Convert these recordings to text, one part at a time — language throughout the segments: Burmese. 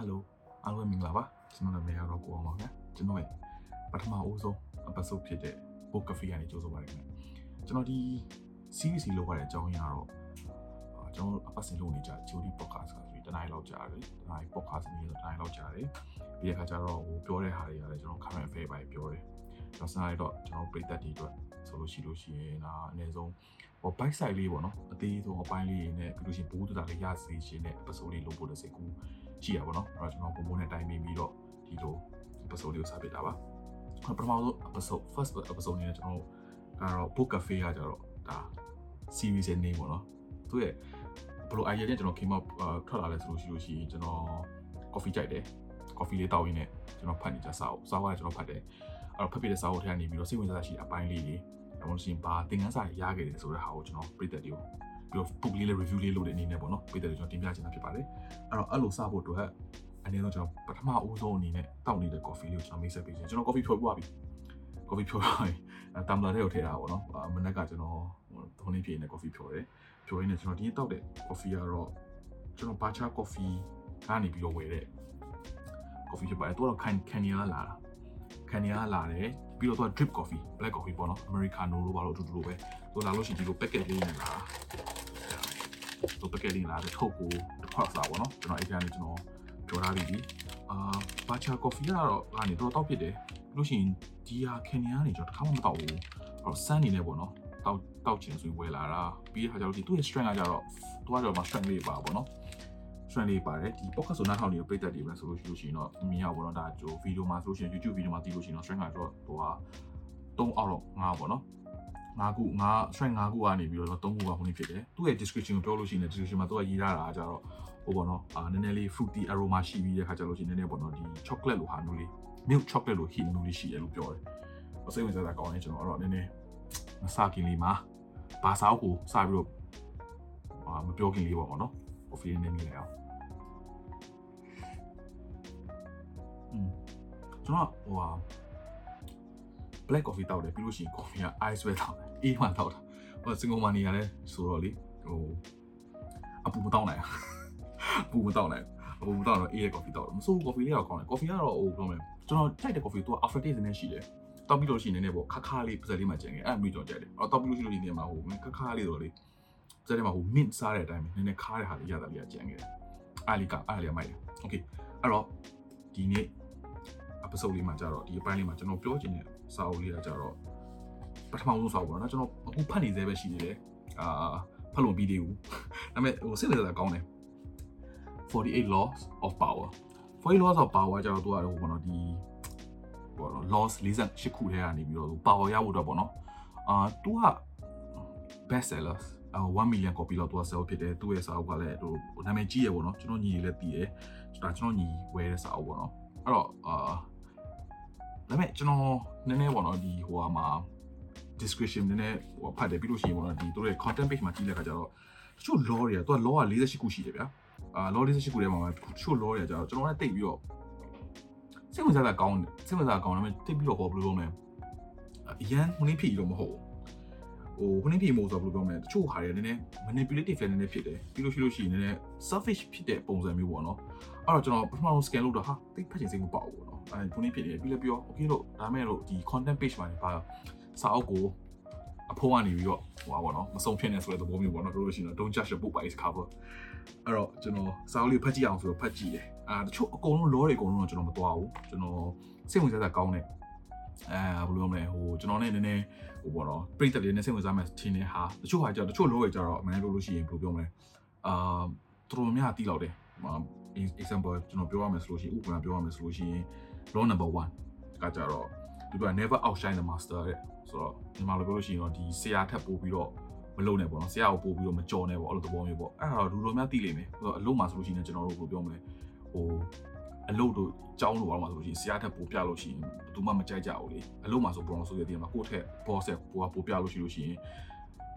ဟယ်လိုအားလုံးမင်္ဂလာပါကျွန်တော်နာမည်ကတော့ကိုအောင်ပါခင်ဗျာကျွန်တော်ရဲ့ပထမအဦးဆုံး episode ဖြစ်တဲ့ book cafe ကနေကြိုဆိုပါရခင်ဗျာကျွန်တော်ဒီ series လောက်ရတဲ့အကြောင်းအရာတော့ကျွန်တော်အပတ်စဉ်လုပ်နေကြ Jody podcast ဆိုပြီးတနင်္လာလောက်ကြာတယ်တနင်္လာ podcast နေတော့တနင်္လာလောက်ကြာတယ်ပြီးတဲ့အခါကျတော့ဟိုပြောတဲ့ဟာတွေကလည်းကျွန်တော် current affair ပဲပြောတယ်ကျွန်တော်စနေတော့ကျွန်တော်ပြည်သက်တွေအတွက်ဆိုလို့ရှိလို့ရှိရင်ဒါအနည်းဆုံးဟို bike side လေးပေါ့နော်အသေးဆုံးအပိုင်းလေးနဲ့ပြီးလို့ရှိရင်ဘူးတူတာလေးရစေခြင်းနဲ့ episode လေးလုပ်ဖို့လည်းစိတ်ကူး ရှိရပါတော့အဲ့တော့ကျွန်တော်ပုံပုံနဲ့တိုင်ပင်ပြီးတော့ဒီလို episode လေးကိုစပစ်တာပါပထမဆုံး episode first episode နဲ့ကျွန်တော်ကတော့ book cafe ကကြတော့ဒါ series ရဲ့ name ပေါ့နော်သူရဲ့ဘယ်လို idea နဲ့ကျွန်တော် came up ထွက်လာလဲဆိုလို့ရှိလို့ရှိရင်ကျွန်တော် coffee ကြိုက်တယ် coffee လေးတောက်ရင်းနဲ့ကျွန်တော်ဖတ်နေကြစာအုပ်စာအုပ်ကကျွန်တော်ဖတ်တယ်အဲ့တော့ဖတ်ပြတဲ့စာအုပ်ထဲကနေပြီးတော့စိတ်ဝင်စားရှိအပိုင်းလေးတွေဒါမှမဟုတ်ရှင်ဘာသင်ခန်းစာရခဲ့တယ်ဆိုတဲ့ဟာကိုကျွန်တော်ပြည့်တဲ့ဒီကို ပြီးတော့ book လေးလည်း review လေးလုပ်တဲ့အနေနဲ့ပေါ့နော်ပြည့်တဲ့ကျွန်တော်တင်ပြချင်တာဖြစ်ပါတယ်အဲ့တော့အဲ့လိုစဖို့အတွက်အနေနဲ့ကျွန်တော်ပထမအဦးဆုံးအနေနဲ့တောက်နေတဲ့ coffee လေးကိုကျွန်တော်မိတ်ဆက်ပေးချင်ကျွန်တော် coffee ဖြောပြပြီ coffee ဖြောပြပြီတမ်ဘလာထဲကိုထည့်တာပေါ့နော်မနက်ကကျွန်တော်ထုံးနေပြည့်နေ coffee ဖြောတယ်ဖြောရင်းနဲ့ကျွန်တော်ဒီနေ့တောက်တဲ့ coffee ကတော့ကျွန်တော် Bacha coffee ကနေပြီးတော့ဝယ်တဲ့ coffee ဖြစ်ပါတယ်သူကတော့ can Kenya လာတာ Kenya လာတယ်ပြီးတော့သူက drip coffee black coffee ပေါ့နော် americano လို့ပါလို့အတူတူလိုပဲသူလာလို့ရှိရင်ဒီလို packet လေးနဲ့လာ သူ packet လေးလာတဲ့ထုတ်ကိုတစ်ခွက်စားပေါ့နော်ကျွန်တော်အဲ့ဒီကနေကျွန်တော်ပြောထားပြီးပြီအာ Bacha coffee ကတော့ကနေတော့တောက်ဖြစ်တယ်ပြီးလို့ရှိရင်ဒီဟာ Kenya ကနေကျွန်တော်တစ်ခါမှမတောက်ဘူးအဲ့ဆန်းနေနေပေါ့နော်တောက်တောက်ချင်ဆိုဝယ်လာတာပြီးတဲ့ခါကျတော့ဒီသူ့ရဲ့ strength ကကြတော့သူကတော့မှ strength လေးပါပေါ့နော် strength လေးပါတယ်ဒီ podcast ဆိုနားထောင်နေတဲ့ပရိသတ်တွေပဲဆိုလို့ရှိလို့ရှိရင်တော့မြင်ရပါတော့ဒါကြိုဗီဒီယိုမှာဆိုလို့ရှိရင် YouTube ဗီဒီယိုမှာသိလို့ရှိရင်တော့ strength ကတော့ဟိုဟာ3အောက်တော့5ပေါ့နော် 5ခု5 strength 5ခုကနေပြီးတော့3ခုကခုနေဖြစ်တယ်သူ့ရဲ့ description ကိုပြောလို့ရှိရင် description မှာသူကရေးထားတာကြတော့ဟိုပေါ့နော်အာနည်းနည်းလေး fruity aroma ရှိပြီးတဲ့ခါကျလို့ရှိရင်နည်းနည်းပေါ့နော်ဒီ chocolate လိုဟာမျိုးလေး milk chocolate လို hint မျိုးလေးရှိတယ်လို့ပြောတယ်အစိမ့်ဝင်စားတာကောင်းတယ်ကျွန်တော်တော့နည်းနည်းမစခင်လေးမှာဘာသာကိုစပြီးတော့အာမပြောခင်လေးပေါ့နော် coffee နဲ့နေလိုက်အောင်อืมကျွန်တော်ဟိုဟာ black coffee တောက်တယ်ပြီးလို့ရှိရင် coffee က ice ပဲတောက်တယ်အေးမှတောက်တာဟိုစင်ကာပူမှာနေရလဲဆိုတော့လေဟိုအပူမတောက်နိုင်အပူမတောက်နိုင်အပူမတောက်တော့အေးရဲ့ coffee တောက်တယ်မဆိုး coffee လေးတော့ကောင်းတယ် coffee ကတော့ဟိုပြောမယ်ကျွန်တော်ကြိုက်တဲ့ coffee သူက after taste နဲ့ရှိတယ်တောက်ပြီးလို့ရှိရင်လည်းပေါ့ခါခါလေးပစက်လေးမှကျန်ခဲ့အဲ့မျိုးကျွန်တော်ကြိုက်တယ်အော်တောက်ပြီးလို့ရှိလို့ဒီနေရာမှာဟိုခါခါလေးတော့လေပစက်လေးမှာဟို mint စားတဲ့အတိုင်းပဲနည်းနည်းခါတဲ့ဟာလေးရတာလေးကျန်ခဲ့တယ်အားလေးကအားလေးကမိုက်တယ် okay အဲ့တော့ဒီနေ့ episode လေးမှာကြတော့ဒီအပိုင်းလေးမှာကျွန်တော်ပြောချင်တဲ့စာအုပ်လေးကကြတော့ပထမဆုံးစာအုပ်ပေါ့နော်ကျွန်တော်အခုဖတ်နေသေးပဲရှိနေတယ်အာဖတ်လို့ပြီးသေးဘူးဒါပေမဲ့ဟိုစိတ်ဝင်စားတာကောင်းတယ်48 laws of power 48 laws of power ကြတော့သူကတော့ဟိုပေါ့နော်ဒီပေါ့နော် laws 48ခုထဲကနေပြီးတော့ power ရဖို့အတွက်ပေါ့နော်အာသူက best sellers 1 million copy လောက်သူက sell ဖြစ်တယ်သူ့ရဲ့စာအုပ်ကလည်းဟိုနာမည်ကြီးရပေါ့နော်ကျွန်တော်ညီလေးလည်းသိတယ်ဒါကျွန်တော်ညီဝယ်တဲ့စာအုပ်ပေါ့နော်အဲ့တော့အာ ဒါပေမဲ့ကျွန်တော်နည်းနည်းပေါ့နော်ဒီဟိုဟာမှာ description နည်းနည်းဟိုဖတ်တယ်ပြီးလို့ရှိရင်ပေါ့နော်ဒီတို့ရဲ့ content page မှာကြည့်လိုက်ခါကျတော့တချို့ law တွေကသူက law က48ခုရှိတယ်ဗျာအာ law 48ခုထဲမှာတချို့ law တွေကကျတော့ကျွန်တော်လည်းတိတ်ပြီးတော့စိတ်ဝင်စားတာကောင်းတယ်စိတ်ဝင်စားတာကောင်းတယ်ဒါပေမဲ့တိတ်ပြီးတော့ဟောဘယ်လိုလုပ်မလဲအရန်ဟိုနေ့ဖြစ်တော့မဟုတ် ဟိုခုနေ့ဖြစ်မို့ဆိုတော့ဘယ်လိုပြောမလဲတချို့ဟာတွေနည်းနည်း manipulative လည်းနည်းနည်းဖြစ်တယ်ပြီးလို့ရှိလို့ရှိရင်နည်းနည်း selfish ဖြစ်တဲ့ပုံစံမျိုးပေါ့နော်အဲ့တော့ကျွန်တော်ပထမဆုံး scan လုပ်တာဟာတိတ်ဖတ်ချင်စိတ်မပေါဘူးပေါ့နော်အဲခုနေ့ဖြစ်နေပြီးလည်းပြော okay လို့ဒါမဲ့လို့ဒီ content page မှာပါစာအုပ်ကိုအဖိုးကနေပြီးတော့ဟိုပါပေါ့နော်မဆုံးဖြစ်နေဆိုတဲ့သဘောမျိုးပေါ့နော်တို့လို့ရှိရင် don't judge a book by its cover အဲ့တော့ကျွန်တော်စာအုပ်လေးဖတ်ကြည့်အောင်ဆိုတော့ဖတ်ကြည့်တယ်အာတချို့အကုန်လုံး law တွေအကုန်လုံးတော့ကျွန်တော်မသွားဘူးကျွန်တော်စိတ်ဝင်စားတာကောင်းတယ်အဲဘယ်လိုမလဲဟိုကျွန်တော်နဲ့နည်းနည်း ဟိုပေါ့နော်ပြိတ္တလေးနဲ့စိတ်ဝင်စားမှထင်းနေဟာတချို့ဟာကြတချို့ law တွေကြတော့အမှန်လို့လို့ရှိရင်ဘယ်လိုပြောမလဲအာတော်တော်များတီးလောက်တယ် example ကျွန်တော်ပြောရမယ်ဆိုလို့ရှိရင်ဥပမာပြောရမယ်ဆိုလို့ရှိရင် law number 1ကကြတော့သူက never outshine the master တဲ့ဆိုတော့ဒီမှာလိုပြောလို့ရှိရင်တော့ဒီဆရာထပ်ပို့ပြီးတော့မလုပ်နဲ့ပေါ့နော်ဆရာကိုပို့ပြီးတော့မကြော်နဲ့ပေါ့အဲ့လိုသဘောမျိုးပေါ့အဲ့ဒါတော့လူတော်များသိလိမ့်မယ်ဆိုတော့အလုံးမှာဆိုလို့ရှိရင်ကျွန်တော်တို့ဘယ်လိုပြောမလဲဟို အလုပ်တို့ကြောင်းလို့ပါတော့ဆိုလို့ရှိရင်ဆရာထက်ပိုပြလို့ရှိရင်ဘယ်သူမှမကြိုက်ကြဘူးလေအလုပ်မှာဆိုဘရောဆိုရတဲ့မှာကိုယ့်ထက် boss ဆက်ပိုပိုပြလို့ရှိလို့ရှိရင်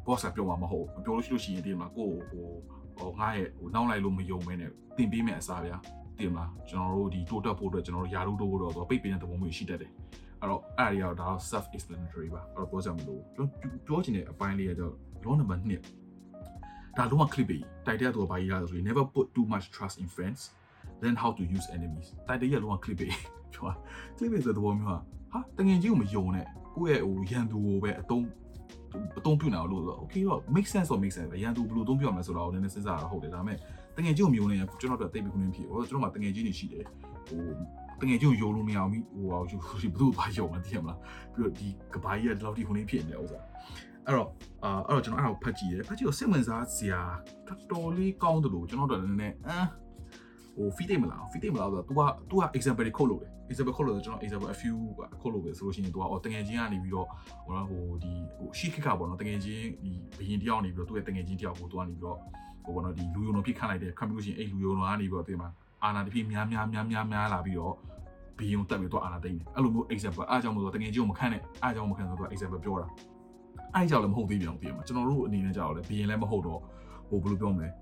boss ကပြောမှာမဟုတ်ဘူးပြောလို့ရှိလို့ရှိရင်ဒီမှာကိုယ့်ဟိုဟိုငါရဲ့ဟိုနောက်လိုက်လို့မယုံမဲနဲ့တင်ပေးမယ်အစားဗျာတင်မလားကျွန်တော်တို့ဒီတိုးတက်ဖို့အတွက်ကျွန်တော်တို့ယာရုတိုးဖို့တော့ပိတ်ပင်တဲ့သဘောမျိုးရှိတတ်တယ်အဲ့တော့အဲ့ဒီကတော့ဒါတော့ self explanatory ပါအဲ့တော့ပြောကြမလို့ကျွန်တော်ပြောချင်တဲ့အပိုင်းလေးကတော့ law number 2ဒါလုံးဝ clip ပဲတိုက်တဲ့သူကဘာကြီးလဲဆိုရင် never put too much trust in friends learn how to use enemies တိုက်တရလုံးက clip ပဲပြောတာ clip ပဲဆိုတဲ့သဘောမျိုးဟာဟာတငယ်ချင်းကိုမယုံနဲ့ကိုယ့်ရဲ့ဟိုရန်သူကိုပဲအတုံးအတုံးပြုတ်နေအောင်လို့ဆိုတော့ okay တော့ make sense တော့ make sense ပဲရန်သူဘယ်လိုအတုံးပြုတ်ရမလဲဆိုတော့နည်းနည်းစဉ်းစားရတော့ဟုတ်တယ်ဒါပေမဲ့တငယ်ချင်းကိုမယုံနေရင်ကျွန်တော်တို့တိတ်ပြီးခုနေဖြစ်ဟိုကျွန်တော်မှတငယ်ချင်းတွေရှိတယ်ဟိုတငယ်ချင်းကိုယုံလို့မရအောင်မိဟိုဟာယူဘယ်သူ့ဘာယုံလဲသိရမလားပြီးတော့ဒီကဘာကြီးကဒီလောက်ထိခုနေဖြစ်နေဥစ္စာအဲ့တော့အာအဲ့တော့ကျွန်တော်အဲ့ဒါကိုဖတ်ကြည့်တယ်ဖတ်ကြည့်တော့စိတ်ဝင်စားစရာတော်တော်လေးကောင်းတယ်လို့ကျွန်တော်တို့လည်းနည်းနည်းအမ် ဟို feed မလား feed မလားဆိုတော့ तू က तू က example တွေခုတ်လို့တယ် example ခုတ်လို့ကျွန်တော် example a few ခုတ်လို့ပဲဆိုလို့ရှိရင် तू ကအော်တငယ်ချင်းကနေပြီးတော့ဟိုဟိုဒီဟိုရှီခခပေါ့နော်တငယ်ချင်းဒီဘရင်တယောက်နေပြီးတော့သူ့ရဲ့တငယ်ချင်းတယောက်ကို तू ကနေပြီးတော့ဟိုပေါ့နော်ဒီလူယုံတော်ဖြစ်ခန့်လိုက်တယ်ခံပြီးလို့ရှိရင်အဲ့လူယုံတော်ကနေပြီးတော့တင်မှာအာနာတဖြစ်များများများများများလာပြီးတော့ဘီယုံတက်ပြီးတော့အာနာသိမ့်တယ်အဲ့လိုမျိုး example အားကြောင့်မို့တော့တကယ်ကြီးကိုမခန့်နဲ့အားကြောင့်မခန့်ဆိုတော့ example ပြောတာအားကြောင့်လည်းမဟုတ်သေးပြန်အောင်သိရမှာကျွန်တော်တို့အနေနဲ့ကြောက်တယ်ဘီယင်လည်းမဟုတ်တော့ဟိုဘယ်လိုပြောမလဲအာ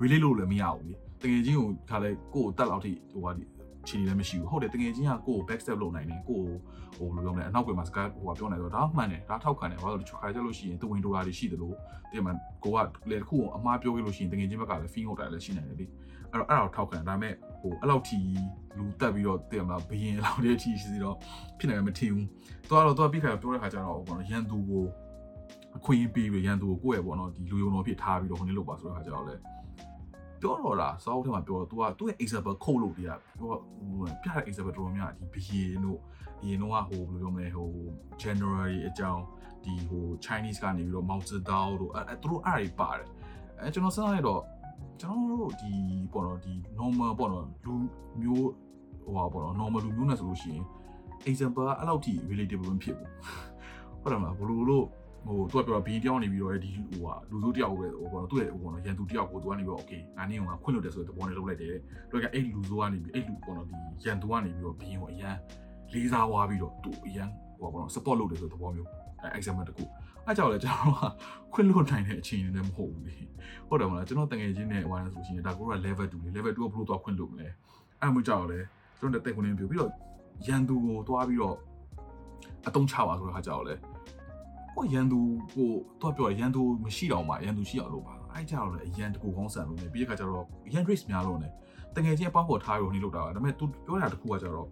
relate လို့လည်းမရဘူးလေတကယ်ကြီးကိုခါလဲကိုယ်တက်လောက်ထိဟိုဟာဒီချီလည်းမရှိဘူးဟုတ်တယ်တကယ်ချင်းကကိုယ် back step လုပ်နိုင်တယ်ကိုယ်ဟိုဘယ်လိုပြောမလဲအနောက်ကွယ်မှာစကားဟိုပြောနိုင်တော့ဒါမှန်တယ်ဒါထောက်ခံတယ်ဘာလို့လဲခါကြလို့ရှိရင်တဝင်ဒိုလာတွေရှိတယ်လို့တင်မှာကိုကလေတစ်ခုအမှားပြောခဲ့လို့ရှိရင်တကယ်ချင်းဘက်ကလည်း fee ဟုတ်တယ်လည်းရှိနိုင်တယ်လေအဲ့တော့အဲ့ဒါကိုထောက်ခံဒါပေမဲ့ဟိုအဲ့လောက်ထိလူတက်ပြီးတော့တင်မှာဘရင်လောက်တဲ့အထိရှိစီတော့ဖြစ်နိုင်မှာမထင်ဘူးသူကတော့သူကပြခါပြောတဲ့ခါကျတော့ဘောနော်ရန်သူကို အခွင့်အရေးပေးပြီးရန်သူကိုကိုယ့်ရဲ့ဘောနော်ဒီလူယုံတော်ဖြစ်ထားပြီးတော့ဟိုနေ့လောက်ပါဆိုတဲ့ခါကျတော့လေပြောတော့လားစောက်ထဲမှာပြောတော့ तू ကသူ့ရဲ့ example ခုတ်လို့တရားပြောဟိုပြတဲ့ example တော်တော်များဒီဘရင်တို့ဘရင်တို့ကဟိုဘယ်လိုပြောမလဲဟို January အကြောင်းဒီဟို Chinese ကနေပြီးတော့ Mao Zedong တို့အဲသူတို့အဲ့ဒါတွေပါတယ်အဲကျွန်တော်စဉ်းစားလိုက်တော့ကျွန်တော်တို့ဒီပေါ့နော်ဒီ normal ပေါ့နော်လူမျိုးဟိုပါပေါ့နော် normal လူမျိုးနဲ့ဆိုလို့ရှိရင် example ကအဲ့လောက်ထိ relatable မဖြစ်ဘူးဟုတ်တယ်မလားဘလို့လို့ ဟိုသူကပြောဘီတယောက်နေပြီးတော့ဒီဟိုဟာလူစိုးတယောက်ပဲဟိုပေါ့နော်သူ့ရဲ့ဟိုပေါ့နော်ရန်သူတယောက်ကိုသူကနေပြီးတော့ okay ငါနေအောင်ကခွင့်လွတ်တယ်ဆိုတဲ့သဘောနဲ့လုပ်လိုက်တယ်သူကအဲ့လူစိုးကနေပြီးအဲ့လူပေါ့နော်ဒီရန်သူကနေပြီးတော့ဘီကိုအရန်လေးစားဝါပြီးတော့သူအရန်ဟိုပေါ့နော် support လုပ်တယ်ဆိုတဲ့သဘောမျိုးအဲ example တခုအဲကြောင့်လေကျွန်တော်ကခွင့်လွတ်နိုင်တဲ့အခြေအနေနဲ့မဟုတ်ဘူးလေဟုတ်တယ်မလားကျွန်တော်တငယ်ချင်းနဲ့ဟိုဟာဆိုရှင်ဒါကိုက level 2လေ level 2ကဘလို့တော့ခွင့်လွတ်မလဲအဲမှကြောက်လေကျွန်တော်တက်ခွင့်နေပြပြီးတော့ရန်သူကိုတွားပြီးတော့အတုံးချပါဆိုတဲ့ခါကြောက်လေ ကိုရန်သူကိုတွားပြောရန်သူမရှိတော့မှရန်သူရှိအောင်လုပ်ပါအဲကြောက်လေအရန်တကူကောင်းဆန်လို့နေပြီးတဲ့ခါကျတော့ရန် race များလို့နေတငယ်ချင်းအပေါင်းပေါ်ထားရုံနေလို့တာဒါပေမဲ့ तू ပြောတာတခုကကျတော့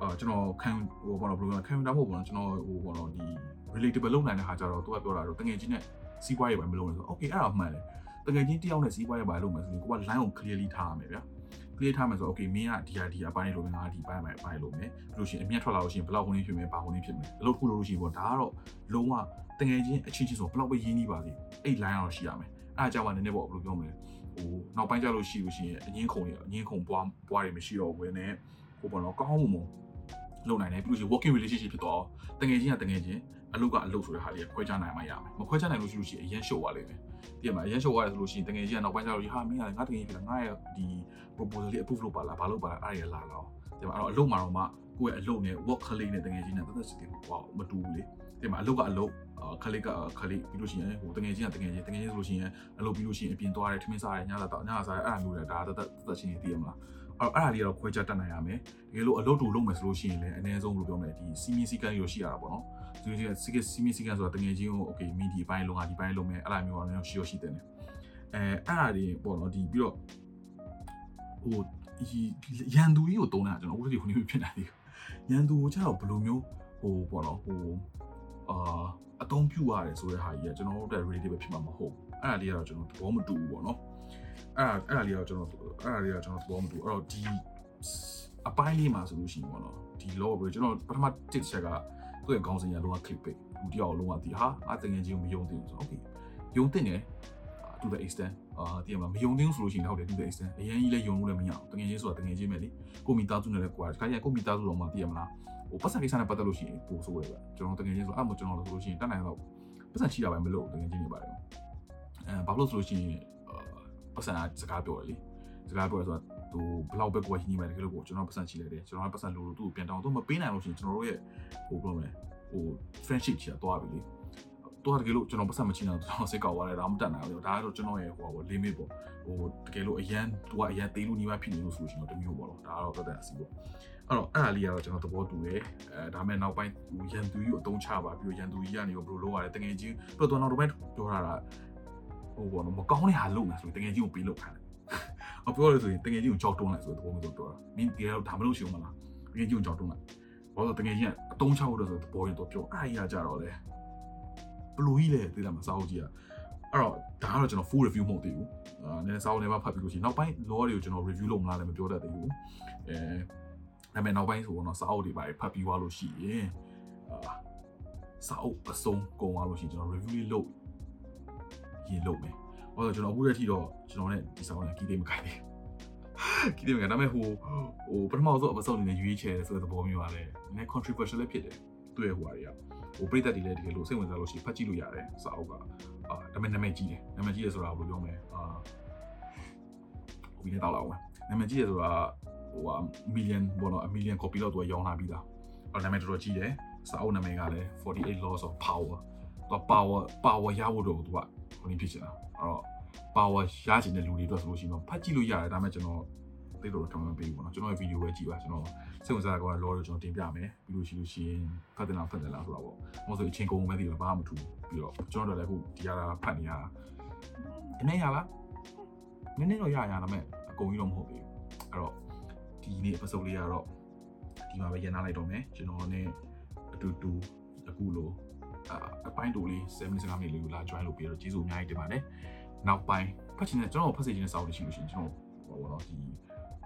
အာကျွန်တော်ခံဟိုဘာလို့ဘယ်လိုခံတာမဟုတ်ဘူးကျွန်တော်ဟိုဘာလို့ဒီ relatable လုပ်နိုင်တဲ့ဟာကြတော့သူကပြောတာတော့တငယ်ချင်းနဲ့စီးပွားရေးပဲမလုပ်နဲ့ဆို okay အဲ့ဒါမှန်တယ်တကယ်ချင်းတယောက်နဲ့စီးပွားရေးပါလုပ်မယ်ဆိုရင်ကိုက line ကို clearly ထားရမယ်ဗျာ clear ထားမယ်ဆိုတော့ okay မင်းကဒီဟာဒီအပိုင်းလို့ငါဒီပိုင်းပိုင်းပိုင်းလို့မယ်ပြီးလို့ရှိရင်အမြတ်ထွက်လာလို့ရှိရင်ဘယ်လောက်ခုနေဖြစ်မယ်ဘာခုနေဖြစ်မယ်အလုပ်ခုလို့လို့ရှိရင်ပေါ့ဒါကတော့လုံးဝတကယ်ချင်းအချင်းချင်းဆိုဘယ်လောက်ပဲရင်းနှီးပါစေအဲ့ line ကတော့ရှိရမယ်အဲ့အကြောင်းကနည်းနည်းပေါ့ဘယ်လိုပြောမလဲဟိုနောက်ပိုင်းကျလို့ရှိလို့ရှိရင်အငင်းခုံရအငင်းခုံပွားပွားတွေမရှိတော့ဘူးနဲ့ဟိုပေါ့နော်ကောင်းမှုမ လုံနိုင်တယ်ပြီးလို့ရှိရင် working relationship ဖြစ်တော့တကယ်ချင်းကတကယ်ချင်းအလုပ်ကအလုပ်ဆိုတဲ့ဟာလေးခွဲခြားနိုင်မှရမယ်မခွဲခြားနိုင်လို့ရှိလို့ရှိရင်အရင်ရှုပ်သွားလိမ့်မယ်တကယ်မှာအရင်ရှုပ်သွားတယ်ဆိုလို့ရှိရင်တကယ်ချင်းကနောက်ပိုင်းကျတော့ဟာမင်းကလည်းငါတကယ်ကြီးကငါရဲ့ဒီ proposal လေး approve လုပ်ပါလားဘာလုပ်ပါလားအဲ့ဒါရလာတော့ဒီမှာအဲ့တော့အလုပ်မှာတော့မှကိုယ့်ရဲ့အလုပ်နဲ့ work colleague နဲ့တကယ်ချင်းနဲ့တက်တက်စီတီဟောမတူဘူးလေဒီမှာအလုပ်ကအလုပ်ခလေးကခလေးပြီးလို့ရှိရင်ဟိုတကယ်ချင်းကတကယ်ချင်းတကယ်ချင်းဆိုလို့ရှိရင်အလုပ်ပြီးလို့ရှိရင်အပြင်သွားတယ်ထမင်းစားတယ်ညစာတော့ညစာစားတယ်အဲ့ဒါမျိုးလေဒါတက်တက်တက်ချင်းသိရမလား အဲ့တော့အဲ့ဒါလေးကတော့ခွဲခြားတတ်နိုင်ရမယ်တကယ်လို့အလုပ်တူလုပ်မယ်ဆိုလို့ရှိရင်လည်းအနည်းဆုံးလို့ပြောမယ်ဒီစီမင်းစီကန်းရောရှိရတာပေါ့နော်ဒီလိုစီကစီမင်းစီကန်းဆိုတာတကယ်ချင်းကို okay မီဒီအပိုင်းလုံးဟာဒီပိုင်းလုံးမယ်အဲ့လိုမျိုးကတော့ရှိရရှိတယ်အဲအဲ့ဒါတွေပေါ့နော်ဒီပြီးတော့ဟိုရန်သူကြီးကိုတုံးတာကျွန်တော်ဦးလေးခုနေဖြစ်နေတယ်ရန်သူကိုကျတော့ဘယ်လိုမျိုးဟိုပေါ့နော်ဟိုအာအသုံးပြုရတယ်ဆိုတဲ့ဟာကြီးကကျွန်တော်တို့ ready ပဲဖြစ်မှာမဟုတ်ဘူးအဲ့ဒါလေးကတော့ကျွန်တော်သဘောမတူဘူးပေါ့နော် အဲ့အဲ့ဒါလေးတော့ကျွန်တော်အဲ့ဒါလေးတော့ကျွန်တော်သဘောမတူအဲ့တော့ဒီအပိုင်းလေးမှာဆိုလို့ရှိရင်ပေါ့နော်ဒီ law ပဲကျွန်တော်ပထမတစ်ချက်ကသူ့ရဲ့ခေါင်းစဉ်ရလုံးဝ click ပိတ်လူတယောက်လုံးဝဒီဟာအတငယ်ချင်းကိုမယုံသင့်ဘူးဆိုတော့ okay ယုံသင့်တယ် to the extent အာဒီမှာမယုံသင့်ဆိုလို့ရှိရင်ဟုတ်တယ် to the extent အရင်ကြီးလည်းယုံလို့လည်းမရအောင်တငယ်ချင်းဆိုတာတငယ်ချင်းပဲလေကိုမိသားစုနဲ့လည်းကွာတခါကျရင်ကိုမိသားစုတော့မှသိရမလားဟိုပတ်စံကိစ္စနဲ့ပတ်သက်လို့ရှိရင်ပို့ဆိုးတယ်ဗျကျွန်တော်တငယ်ချင်းဆိုအဲ့မှကျွန်တော်လို့ဆိုလို့ရှိရင်တတ်နိုင်တော့ပတ်စံချိတာပဲမလို့တငယ်ချင်းတွေပါတယ်အဲဘာလို့ဆိုလို့ရှိရင် ပတ်စံစကားပြောတယ်လေစကားပြောရဆိုတော့သူဘလောက်ပဲကိုယ်ဟင်းနေမယ်တကယ်လို့ကိုကျွန်တော်ပတ်စံချိလိုက်တယ်ကျွန်တော်ပတ်စံလို့သူ့ကိုပြန်တောင်းသူမပေးနိုင်လို့ရှိရင်ကျွန်တော်တို့ရဲ့ဟိုဘယ်လိုလဲဟို friendship ချီတော့ပြီလေတော့တကယ်လို့ကျွန်တော်ပတ်စံမချိနိုင်တော့ကျွန်တော်စိတ်ကောက်သွားတယ်ဒါမှမတတ်နိုင်ဘူးဒါကတော့ကျွန်တော်ရဲ့ဟိုဟို limit ပေါ့ဟိုတကယ်လို့အရန်သူကအရန်သေးလို့ညီမဖြစ်နေလို့ဆိုလို့ရှိရင်တော့တမျိုးပေါ့တော့ဒါကတော့ပတ်သက်အစီပေါ့အဲ့တော့အဲ့ဒါလေးကတော့ကျွန်တော်သဘောတူတယ်အဲဒါမဲ့နောက်ပိုင်းရန်သူကြီးကိုအတုံးချပါပြီးတော့ရန်သူကြီးကနေဘယ်လိုလုပ်ရလဲတကယ်ချင်းပြီးတော့နောက်တော့ပိုင်းပြောထားတာ ဟိုပေါ့နော်မကောင်းတဲ့ဟာလုပ်မယ်ဆိုရင်တကယ်ချင်းကိုပေးလုပ်ခိုင်းတယ်အပြောလို့ဆိုရင်တကယ်ကြီးကိုကြောက်တွန်းလိုက်ဆိုတဲ့သဘောမျိုးတော့ပြောတာမင်းဒီတော့ဒါမလို့ရှိအောင်မလားတကယ်ကြီးကိုကြောက်တွန်းလိုက်ဘာလို့တကယ်ကြီးကအတုံးချဖို့တော့ဆိုသဘောရင်တော့ပြောအားရကြတော့လေဘလူးကြီးလေသိလားမစားဘူးကြီးอ่ะအဲ့တော့ဒါကတော့ကျွန်တော် full review မဟုတ်သေးဘူးအာနည်းနည်းစာအုပ်ထဲမှာဖတ်ပြီးလို့ရှိရင်နောက်ပိုင်း law တွေကိုကျွန်တော် review လုပ်မလားလည်းမပြောတတ်သေးဘူးအဲဒါပေမဲ့နောက်ပိုင်းဆိုတော့စာအုပ်တွေပါဖတ်ပြီးသွားလို့ရှိရင်အာစာအုပ်အစုံကုန်သွားလို့ရှိရင်ကျွန်တော် review လေးလုပ် ရင်လုပ်မယ်ဟောတော့ကျွန်တော်အခုတည်းထိတော့ကျွန်တော် ਨੇ ဒီစာအုပ်နဲ့ကီးသေးမခိုင်းသေးကီးသေးမခိုင်းဒါပေမဲ့ဟိုဟိုပထမဆုံးအပစုံအနေနဲ့ရွေးချယ်တယ်ဆိုတဲ့သဘောမျိုးပါလေနည်း controversial လည်းဖြစ်တယ်တွေ့ရဟိုဟာတွေကဟိုပြိသက်တွေလည်းတကယ်လို့စိတ်ဝင်စားလို့ရှိရင်ဖတ်ကြည့်လို့ရတယ်စာအုပ်ကအာဒါပေမဲ့နာမည်ကြီးတယ်နာမည်ကြီးတယ်ဆိုတာဘယ်လိုပြောမလဲအာဟိုဒီနေ့တော့လောက်ဝင်နာမည်ကြီးတယ်ဆိုတာဟိုဟာ million ဘောနော် a million copy လောက်သူကရောင်းလာပြီးသားအော်နာမည်တော်တော်ကြီးတယ်စာအုပ်နာမည်ကလည်း48 laws of power တော့ power power ရဖို့တော့သူက ဟိုနေဖြစ်ချင်တာအဲ့တော့ power ရချင်တဲ့လူတွေအတွက်ဆိုလို့ရှိရင်တော့ဖတ်ကြည့်လို့ရတယ်ဒါပေမဲ့ကျွန်တော်သိတော့ထောင်မပေးဘူးပေါ့နော်ကျွန်တော်ရဲ့ video ပဲကြည့်ပါကျွန်တော်စိတ်ဝင်စားတာကတော့ law ကိုကျွန်တော်တင်ပြမယ်ပြီးလို့ရှိလို့ရှိရင်ဖတ်တယ်လားဖတ်တယ်လားဆိုတော့ပေါ့မဟုတ်ဆိုအချင်းကုန်မဲ့တည်တော့ဘာမှမထူပြီးတော့ကျွန်တော်တို့လည်းအခုဒီဟာဖတ်နေရတာနည်းနည်းရလားနည်းနည်းတော့ရရဒါပေမဲ့အကုန်ကြီးတော့မဟုတ်သေးဘူးအဲ့တော့ဒီနေ့ episode လေးကတော့ဒီမှာပဲရန်နာလိုက်တော့မယ်ကျွန်တော်နဲ့အတူတူအခုလို အပိုင်းတူလေး7မိနစ်15မိနစ်လေးကိုလာ join လုပ်ပြီးတော့ကျေးဇူးအများကြီးတင်ပါတယ်နောက်ပိုင်းဖတ်ချင်တဲ့ကျွန်တော်ဖတ်စေချင်တဲ့စာအုပ်တွေရှိလို့ရှိရင်ကျွန်တော်ဟိုတော့ဒီ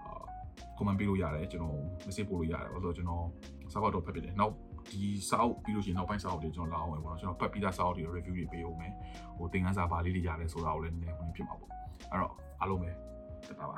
အာ comment ပေးလို့ရတယ်ကျွန်တော် message ပို့လို့ရတယ်ဘာလို့ဆိုတော့ကျွန်တော်စာအုပ်တော့ဖတ်ပြတယ်နောက်ဒီစာအုပ်ပြီးလို့ရှိရင်နောက်ပိုင်းစာအုပ်တွေကျွန်တော်လာအောင်ပဲပေါ့နော်ကျွန်တော်ဖတ်ပြီးသားစာအုပ်တွေ review တွေပေးအောင်မယ်ဟိုသင်ခန်းစာပါလေးတွေရတယ်ဆိုတာကိုလည်းနည်းနည်းဟိုနေဖြစ်မှာပေါ့အဲ့တော့အားလုံးပဲတက်တာပါ